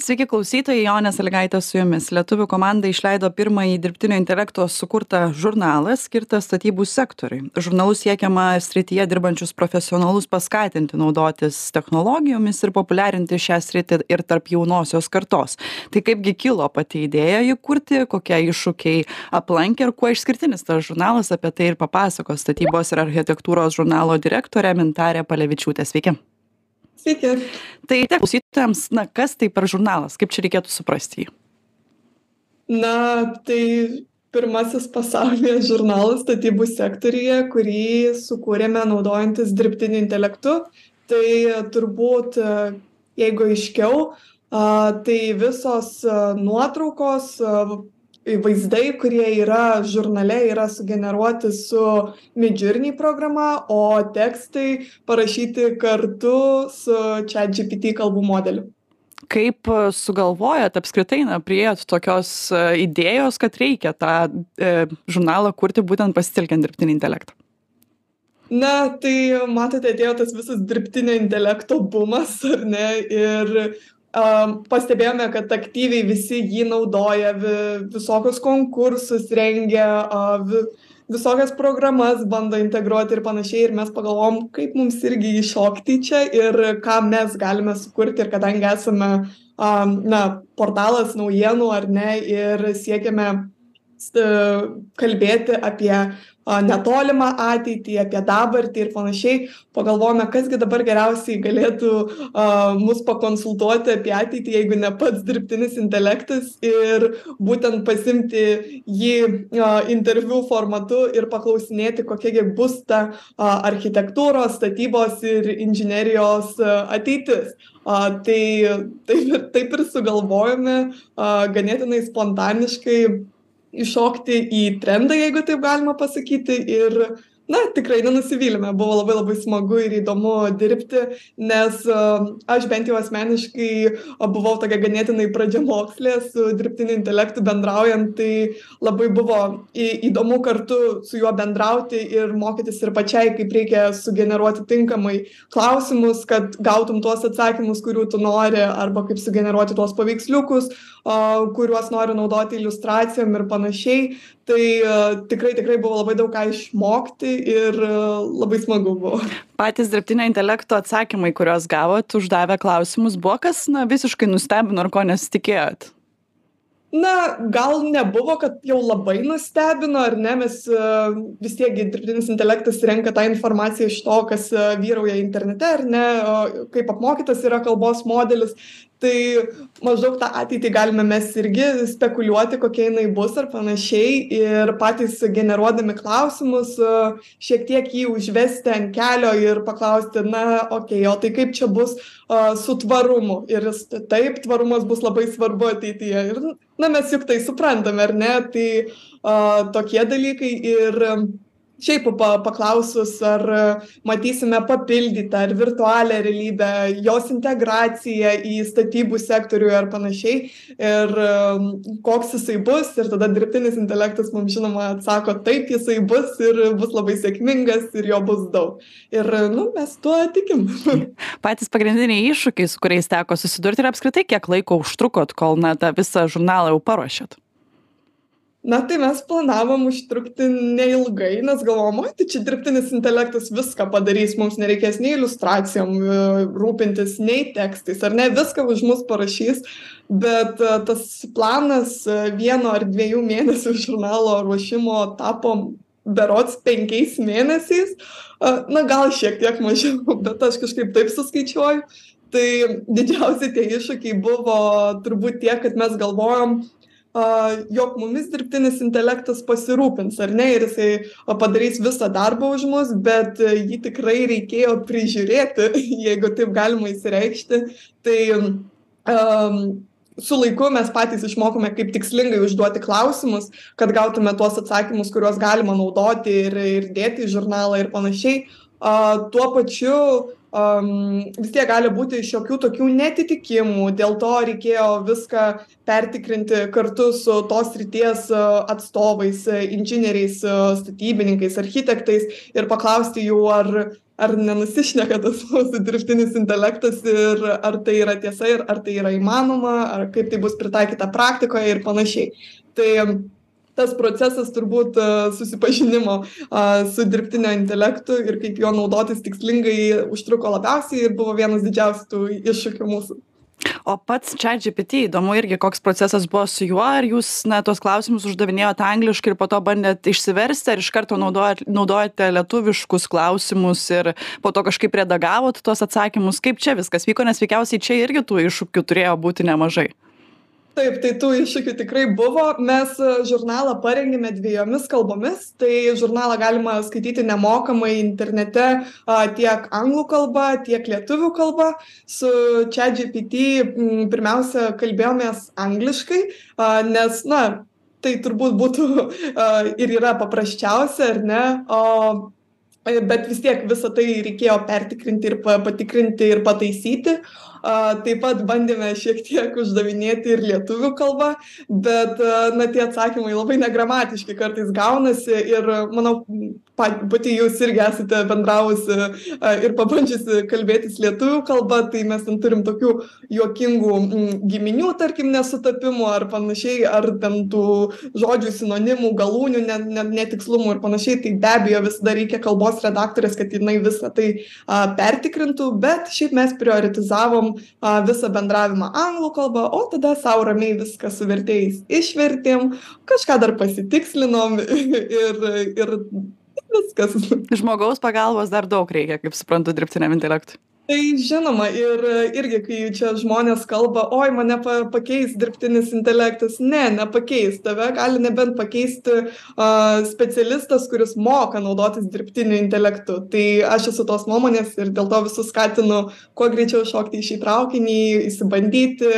Sveiki klausytojai, Jonė Saligaitė su jumis. Lietuvių komanda išleido pirmąjį dirbtinio intelekto sukurtą žurnalą skirtą statybų sektoriui. Žurnalu siekiama srityje dirbančius profesionalus paskatinti naudotis technologijomis ir populiarinti šią sritį ir tarp jaunosios kartos. Tai kaipgi kilo pati idėja jį kurti, kokie iššūkiai aplankė ir kuo išskirtinis tas žurnalas, apie tai ir papasakos statybos ir architektūros žurnalo direktorė Mintarė Palevičiūtė. Sveiki. Sveiki. Tai tiek klausytojams, na, kas tai per žurnalas, kaip čia reikėtų suprasti jį? Na, tai pirmasis pasaulyje žurnalas statybų sektorija, kurį sukūrėme naudojantis dirbtiniu intelektu. Tai turbūt, jeigu aiškiau, tai visos nuotraukos, vaizdai kurie yra žurnale yra sugeneruoti su midjourney programa o tekstai parašyti kartu su chatgpt kalbų modeliu kaip sugalvojot apskritai na priėjot tokios idėjos kad reikia tą e, žurnalą kurti būtent pasitelkiant dirbtinį intelektą Na, tai matote, atėjo tas visas dirbtinio intelekto bumas, ar ne? Ir pastebėjome kad aktyviai visi jį naudoja vi visokius konkursus rengia vi visokias programas bando integruoti ir panašiai. Ir mes pagalvojom kaip mums irgi įšokti čia ir ką mes galime sukurti. Ir kadangi esame na portalas naujienų ar ne ir siekiame kalbėti apie netolimą ateitį, apie dabartį ir panašiai, pagalvojame, kasgi dabar geriausiai galėtų mus pakonsultuoti apie ateitį, jeigu ne pats dirbtinis intelektas ir būtent pasimti jį interviu formatu ir paklausinėti, kokiagi bus ta architektūros, statybos ir inžinerijos ateitis. Uh, tai taip, taip ir sugalvojome uh, ganėtinai spontaniškai įšokti į trendą, jeigu taip galima pasakyti, ir na tikrai nenusivylėme. Buvo labai labai smagu ir įdomu dirbti nes aš bent jau asmeniškai buvau tokia ganėtinai pradžiamokslė su dirbtiniu intelektu bendraujant tai labai buvo į įdomu kartu su juo bendrauti ir mokytis ir pačiai kaip reikia sugeneruoti tinkamai klausimus kad gautum tuos atsakymus kurių tu nori arba kaip sugeneruoti tuos paveiksliukus a kuriuos nori naudoti iliustracijom ir panašiai. Tai tikrai tikrai buvo labai daug ką išmokti ir e, labai smagu buvo. Patys dirbtinio intelekto atsakymai, kuriuos gavot, uždavę klausimus, buvo kas na, visiškai nustebino ar ko nesitikėjot? Na, gal nebuvo, kad jau labai nustebino, ar ne, mes uh, vis tiek dirbtinis intelektas renka tą informaciją iš to, kas uh, vyrauja internete, ar ne, kaip apmokytas yra kalbos modelis, tai maždaug tą ateitį galime mes irgi spekuliuoti kokia jinai bus ar panašiai. Ir patys generuodami klausimus šiek tiek jį užvesti ant kelio ir paklausti na okei o tai kaip čia bus su tvarumu? Ir taip tvarumas bus labai svarbu ateityje. Ir na mes juk tai suprantame ar ne? Tai tokie dalykai. Ir šiaip pa paklausus ar matysime papildytą ar virtualią realybę jos integraciją į statybų sektorių ar panašiai. Ir koks jisai bus ir tada dirbtinis intelektas mums žinoma atsako taip jisai bus ir bus labai sėkmingas ir jo bus daug. Ir nu mes tuo tikim. Patys pagrindiniai iššūkiai su kuriais teko susidurti ir apskritai kiek laiko užtrukot kol na tą visą žurnalą jau paruošėt na tai mes planavom užtrukti neilgai nes galvojom oi tai čia dirbtinis intelektas viską padarys mums nereikės nei iliustracijom e, rūpintis nei tekstais ar ne viską už mus parašys. Bet e, tas planas e, vieno ar dviejų mėnesių žurnalo ruošimo tapo berods penkiais mėnesiais. Na gal šiek tiek mažiau bet aš kažkaip taip suskaičiuoju. Tai didžiausi tie iššūkiai buvo turbūt tiek kad mes galvojom a jog mumis dirbtinis intelektas pasirūpins ar ne ir jisai padarys visą darbą už mus bet jį tikrai reikėjo prižiūrėti jeigu taip galima išsireikšti tai am su laiku mes patys išmokome kaip tikslingai užduoti klausimus kad gautume tuos atsakymus kuriuos galima naudoti ir ir dėti į žurnalą ir panašiai. A tuo pačiu um, vis tiek gali būti šiokių tokių netitikimų, dėl to reikėjo viską pertikrinti kartu su tos ryties atstovais, inžinieriais, statybininkais, architektais ir paklausti jų, ar, ar nenusišneka tas mūsų dirbtinis intelektas ir ar tai yra tiesa ir ar tai yra įmanoma, ar kaip tai bus pritaikyta praktikoje ir panašiai. Tai tas procesas turbūt susipažinimo su dirbtinio intelektu ir kaip juo naudotis tikslingai užtruko labiausiai ir buvo vienas didžiausių tų iššūkių mūsų. O pats ChatGPT, įdomu irgi, koks procesas buvo su juo, ar jūs, na, tos klausimus uždavinėjote angliškai ir po to bandėt išsiversti, ar iš karto naudojate, naudojate lietuviškus klausimus ir po to kažkaip redagavot tuos atsakymus, kaip čia viskas vyko, nes veikiausiai čia irgi tų iššūkių turėjo būti nemažai taip tai tų iššūkių tikrai buvo. Mes e, žurnalą parengėme dviejomis kalbomis. Tai žurnalą galima skaityti nemokamai internete a tiek anglų kalba tiek lietuvių kalba. Su chat gpt pirmiausia kalbėjomės angliškai a nes na tai turbūt būtų a ir yra paprasčiausia ar ne? O bet vis tiek visa tai reikėjo pertikrinti ir pa patikrinti ir pataisyti taip pat bandėme šiek tiek uždavinėti ir lietuvių kalba bet na tie atsakymai labai negramatiški kartais gaunasi ir manau pa pati jūs irgi esate bendravusi ir pabandžiusi kalbėtis lietuvių kalba tai mes ten turim tokių juokingų giminių tarkim nesutapimų ar panašiai ar ten tų žodžių sinonimų galūnių ne ne netikslumų ir panašiai tai be abejo visada reikia kalbos redaktorės kad jinai visa tai a pertikrintų bet šiaip mes prioritizavom a visą bendravimą anglų kalba o tada sau ramiai viską su vertėjais išvertėm kažką dar pasitikslinom ir ir viskas. Žmogaus pagalbos dar daug reikia kaip suprantu dirbtiniam intelektui tai žinoma ir irgi kai čia žmonės kalba oi mane pa pakeis dirbtinis intelektas. Ne nepakeis tave gali nebent pakeisti a specialistas kuris moka naudotis dirbtiniu intelektu. Tai aš esu tos nuomonės ir dėl to visus skatinu kuo greičiau šokti į šį traukinį išsibandyti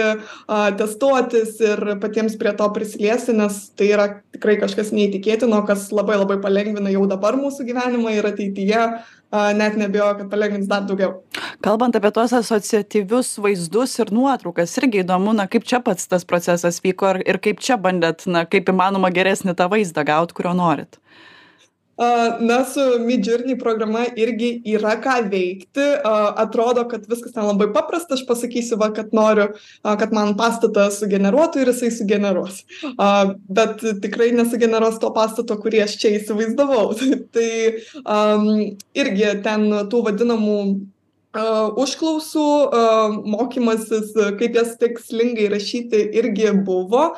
a testuotis ir patiems prie to prisiliesti nes tai yra tikrai kažkas neįtikėtino kas labai labai palengvina jau dabar mūsų gyvenimą ir ateityje net neabejoju kad palengvins dar daugiau. Kalbant apie tuos asociatyvius vaizdus ir nuotraukas irgi įdomu na kaip čia pats tas procesas vyko ir ir kaip čia bandėt na kaip įmanoma geresnį tą vaizdą gaut kurio norit. a na su midjourney programa irgi yra ką veikti. Atrodo kad viskas ten labai paprasta. Aš pasakysiu va kad noriu kad man pastatą sugeneruotų ir jisai sugeneruos. Bet tikrai nesugeneruos to pastato kurį aš čia įsivaizdavau. Tai am irgi ten tų vadinamų užklausų mokymasis kaip jas tikslingai rašyti irgi buvo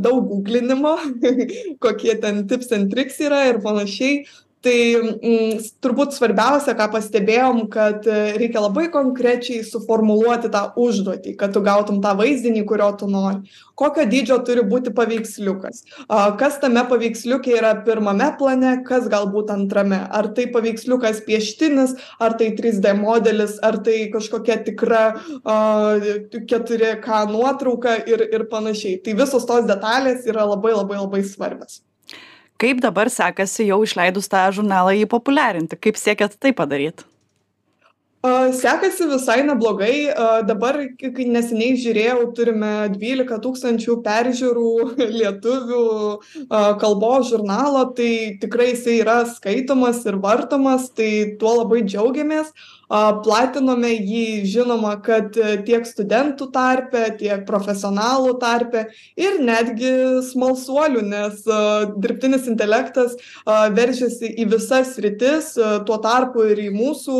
daug guglinimo kokie ten tips and triks yra ir panašiai tai mm, turbūt svarbiausia ką pastebėjom kad reikia labai konkrečiai suformuluoti tą užduotį kad tu gautum tą vaizdinį kurio tu nori. Kokio dydžio turi būti paveiksliukas? A kas tame paveiksliuke yra pirmame plane kas galbūt antrame? Ar tai paveiksliukas pieštinis ar tai trys d modelis ar tai kažkokia tikra a keturi k nuotrauka ir ir panašiai. Tai visos tos detalės yra labai labai labai svarbios kaip dabar sekasi jau išleidus tą žurnalą jį populiarinti? Kaip siekiat tai padaryt? A sekasi visai neblogai. Dabar kai neseniai žiūrėjau turime dvylika tūkstančių peržiūrų lietuvių kalbos žurnalo. Tai tikrai jisai yra skaitomas ir vartomas tai tuo labai džiaugiamės platinome jį žinoma kad tiek studentų tarpe tiek profesionalų tarpe ir netgi smalsuolių nes dirbtinis intelektas veržiasi į visas sritis tuo tarpu ir į mūsų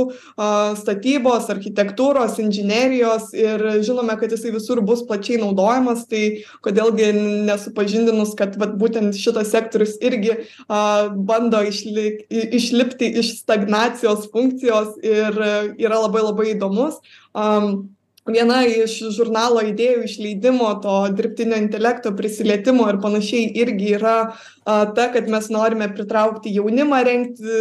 statybos architektūros inžinerijos ir žinome kad jisai visur bus plačiai naudojamas tai kodėl gi nesupažindinus kad vat būtent šitas sektorius irgi bando išlik išlipti iš stagnacijos funkcijos ir yra labai labai įdomus. Am viena iš žurnalo idėjų išleidimo to dirbtinio intelekto prisilietimo ir panašiai irgi yra a ta kad mes norime pritraukti jaunimą rengti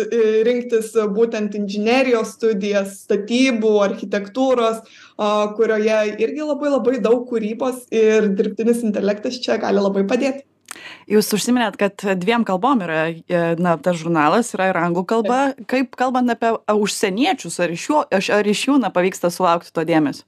rinktis būtent inžinerijos studijas statybų architektūros a kurioje irgi labai labai daug kūrybos ir dirbtinis intelektas čia gali labai padėti jūs užsiminėt kad dviem kalbom yra e, na tas žurnalas yra ir anglų kalba. Kaip kalbant apie užsieniečius ar iš jų ar iš jų na pavyksta sulaukti to dėmesio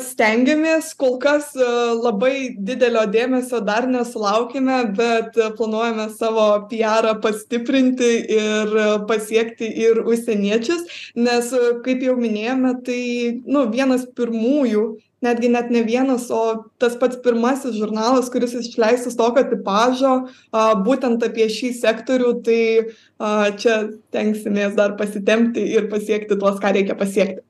stengiamės kol kas labai didelio dėmesio dar nesulaukėme bet planuojame savo piarą pastiprinti ir pasiekti ir užsieniečius nes kaip jau minėjome tai nu vienas pirmųjų netgi net ne vienas o tas pats pirmasis žurnalas kuris išleistas tokio tipažo a būtent apie šį sektorių tai čia stengsimės dar pasitempti ir pasiekti tuos ką reikia pasiekti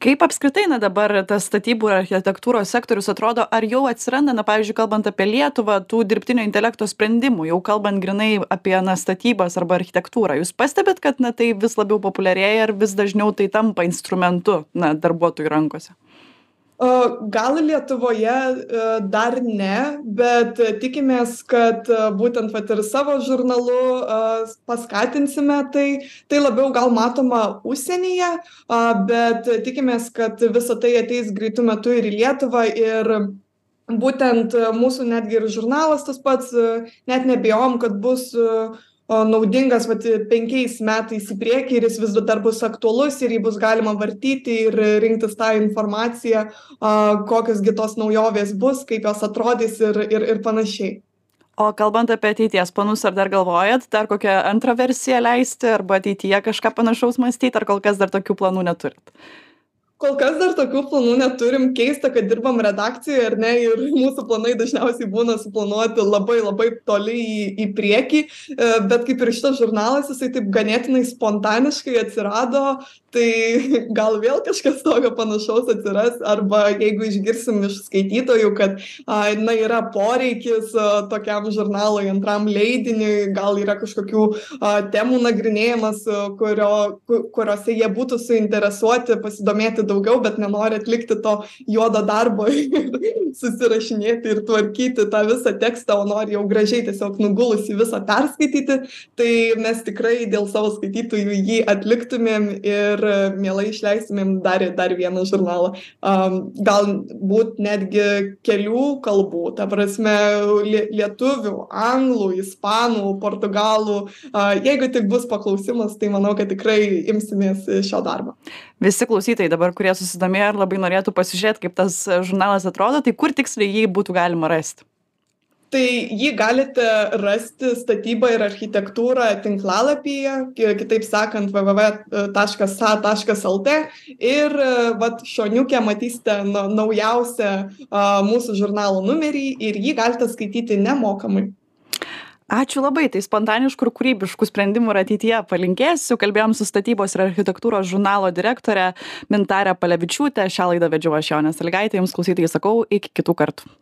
kaip apskritai na dabar tas statybų ir architektūros sektorius atrodo ar jau atsiranda na pavyzdžiui kalbant apie lietuvą tų dirbtinio intelekto sprendimų jau kalbant grynai apie na statybas arba architektūrą? Jūs pastebit kad na tai vis labiau populiarėja ir vis dažniau tai tampa instrumentu na darbuotojų rankose gal lietuvoje dar ne bet tikimės kad būtent vat ir savo žurnalu paskatinsime tai. Tai labiau gal matoma užsienyje bet tikimės kad visa tai ateis greitu metu ir į lietuvą ir būtent mūsų netgi ir žurnalas tas pats net neabejojam kad bus naudingas vat penkiais metais į priekį ir jis vis dar bus aktualus ir jį bus galima vartyti ir rinktis tą informaciją kokios gi tos naujovės bus kaip jos atrodys ir ir ir panašiai. O kalbant apie ateities planus ar dar galvojat dar kokią antrą versiją leisti arba ateityje kažką panašaus mąstyt ar kol kas dar tokių planų neturit kol kas dar tokių planų neturim. Keista kad dirbam redakcijoj ar ne? Ir mūsų planai dažniausiai būna suplanuoti labai labai toli į į priekį. E bet kaip ir šitas žurnalas jisai taip ganėtinai spontaniškai atsirado tai gal vėl kažkas tokio panašaus atsiras. Arba jeigu išgirsim iš skaitytojų kad a na yra poreikis tokiam žurnalui antram leidiniui gal yra kažkokių a temų nagrinėjimas kurio ku kuriose jie būtų suinteresuoti pasidomėti daugiau bet nenori atlikti to juodo darbo ir susirašinėti ir tvarkyti tą visą tekstą o nori jau gražiai tiesiog nugulusi visą perskaityti tai mes tikrai dėl savo skaitytojų jį atliktumėm ir mielai išleistumėm dar dar vieną žurnalą. A galbūt netgi kelių kalbų ta prasme lie lietuvių anglų ispanų portugalų. A jeigu tik bus paklausimas tai manau kad tikrai imsimės šio darbo. Visi klausytojai dabar kurie susidomėjo ir labai norėtų pasižiūrėt kaip tas žurnalas atrodo tai kur tiksliai jį būtų galima rasti? Tai jį galite rasti statyba ir architektūra tinklalapyje kitaip sakant www taškas sa taškas lt ir vat šoniuke matysite na naujausią mūsų žurnalo numerį ir jį galite skaityti nemokamai ačiū labai tai spontaniškų ir kūrybiškų sprendimų ir ateityje palinkėsiu. Kalbėjom su statybos ir architektūros žurnalo direktore mintare palevičiūte. Šią laidą vedžiau aš jonė salygaitė jums klausytojai sakau iki kitų kartų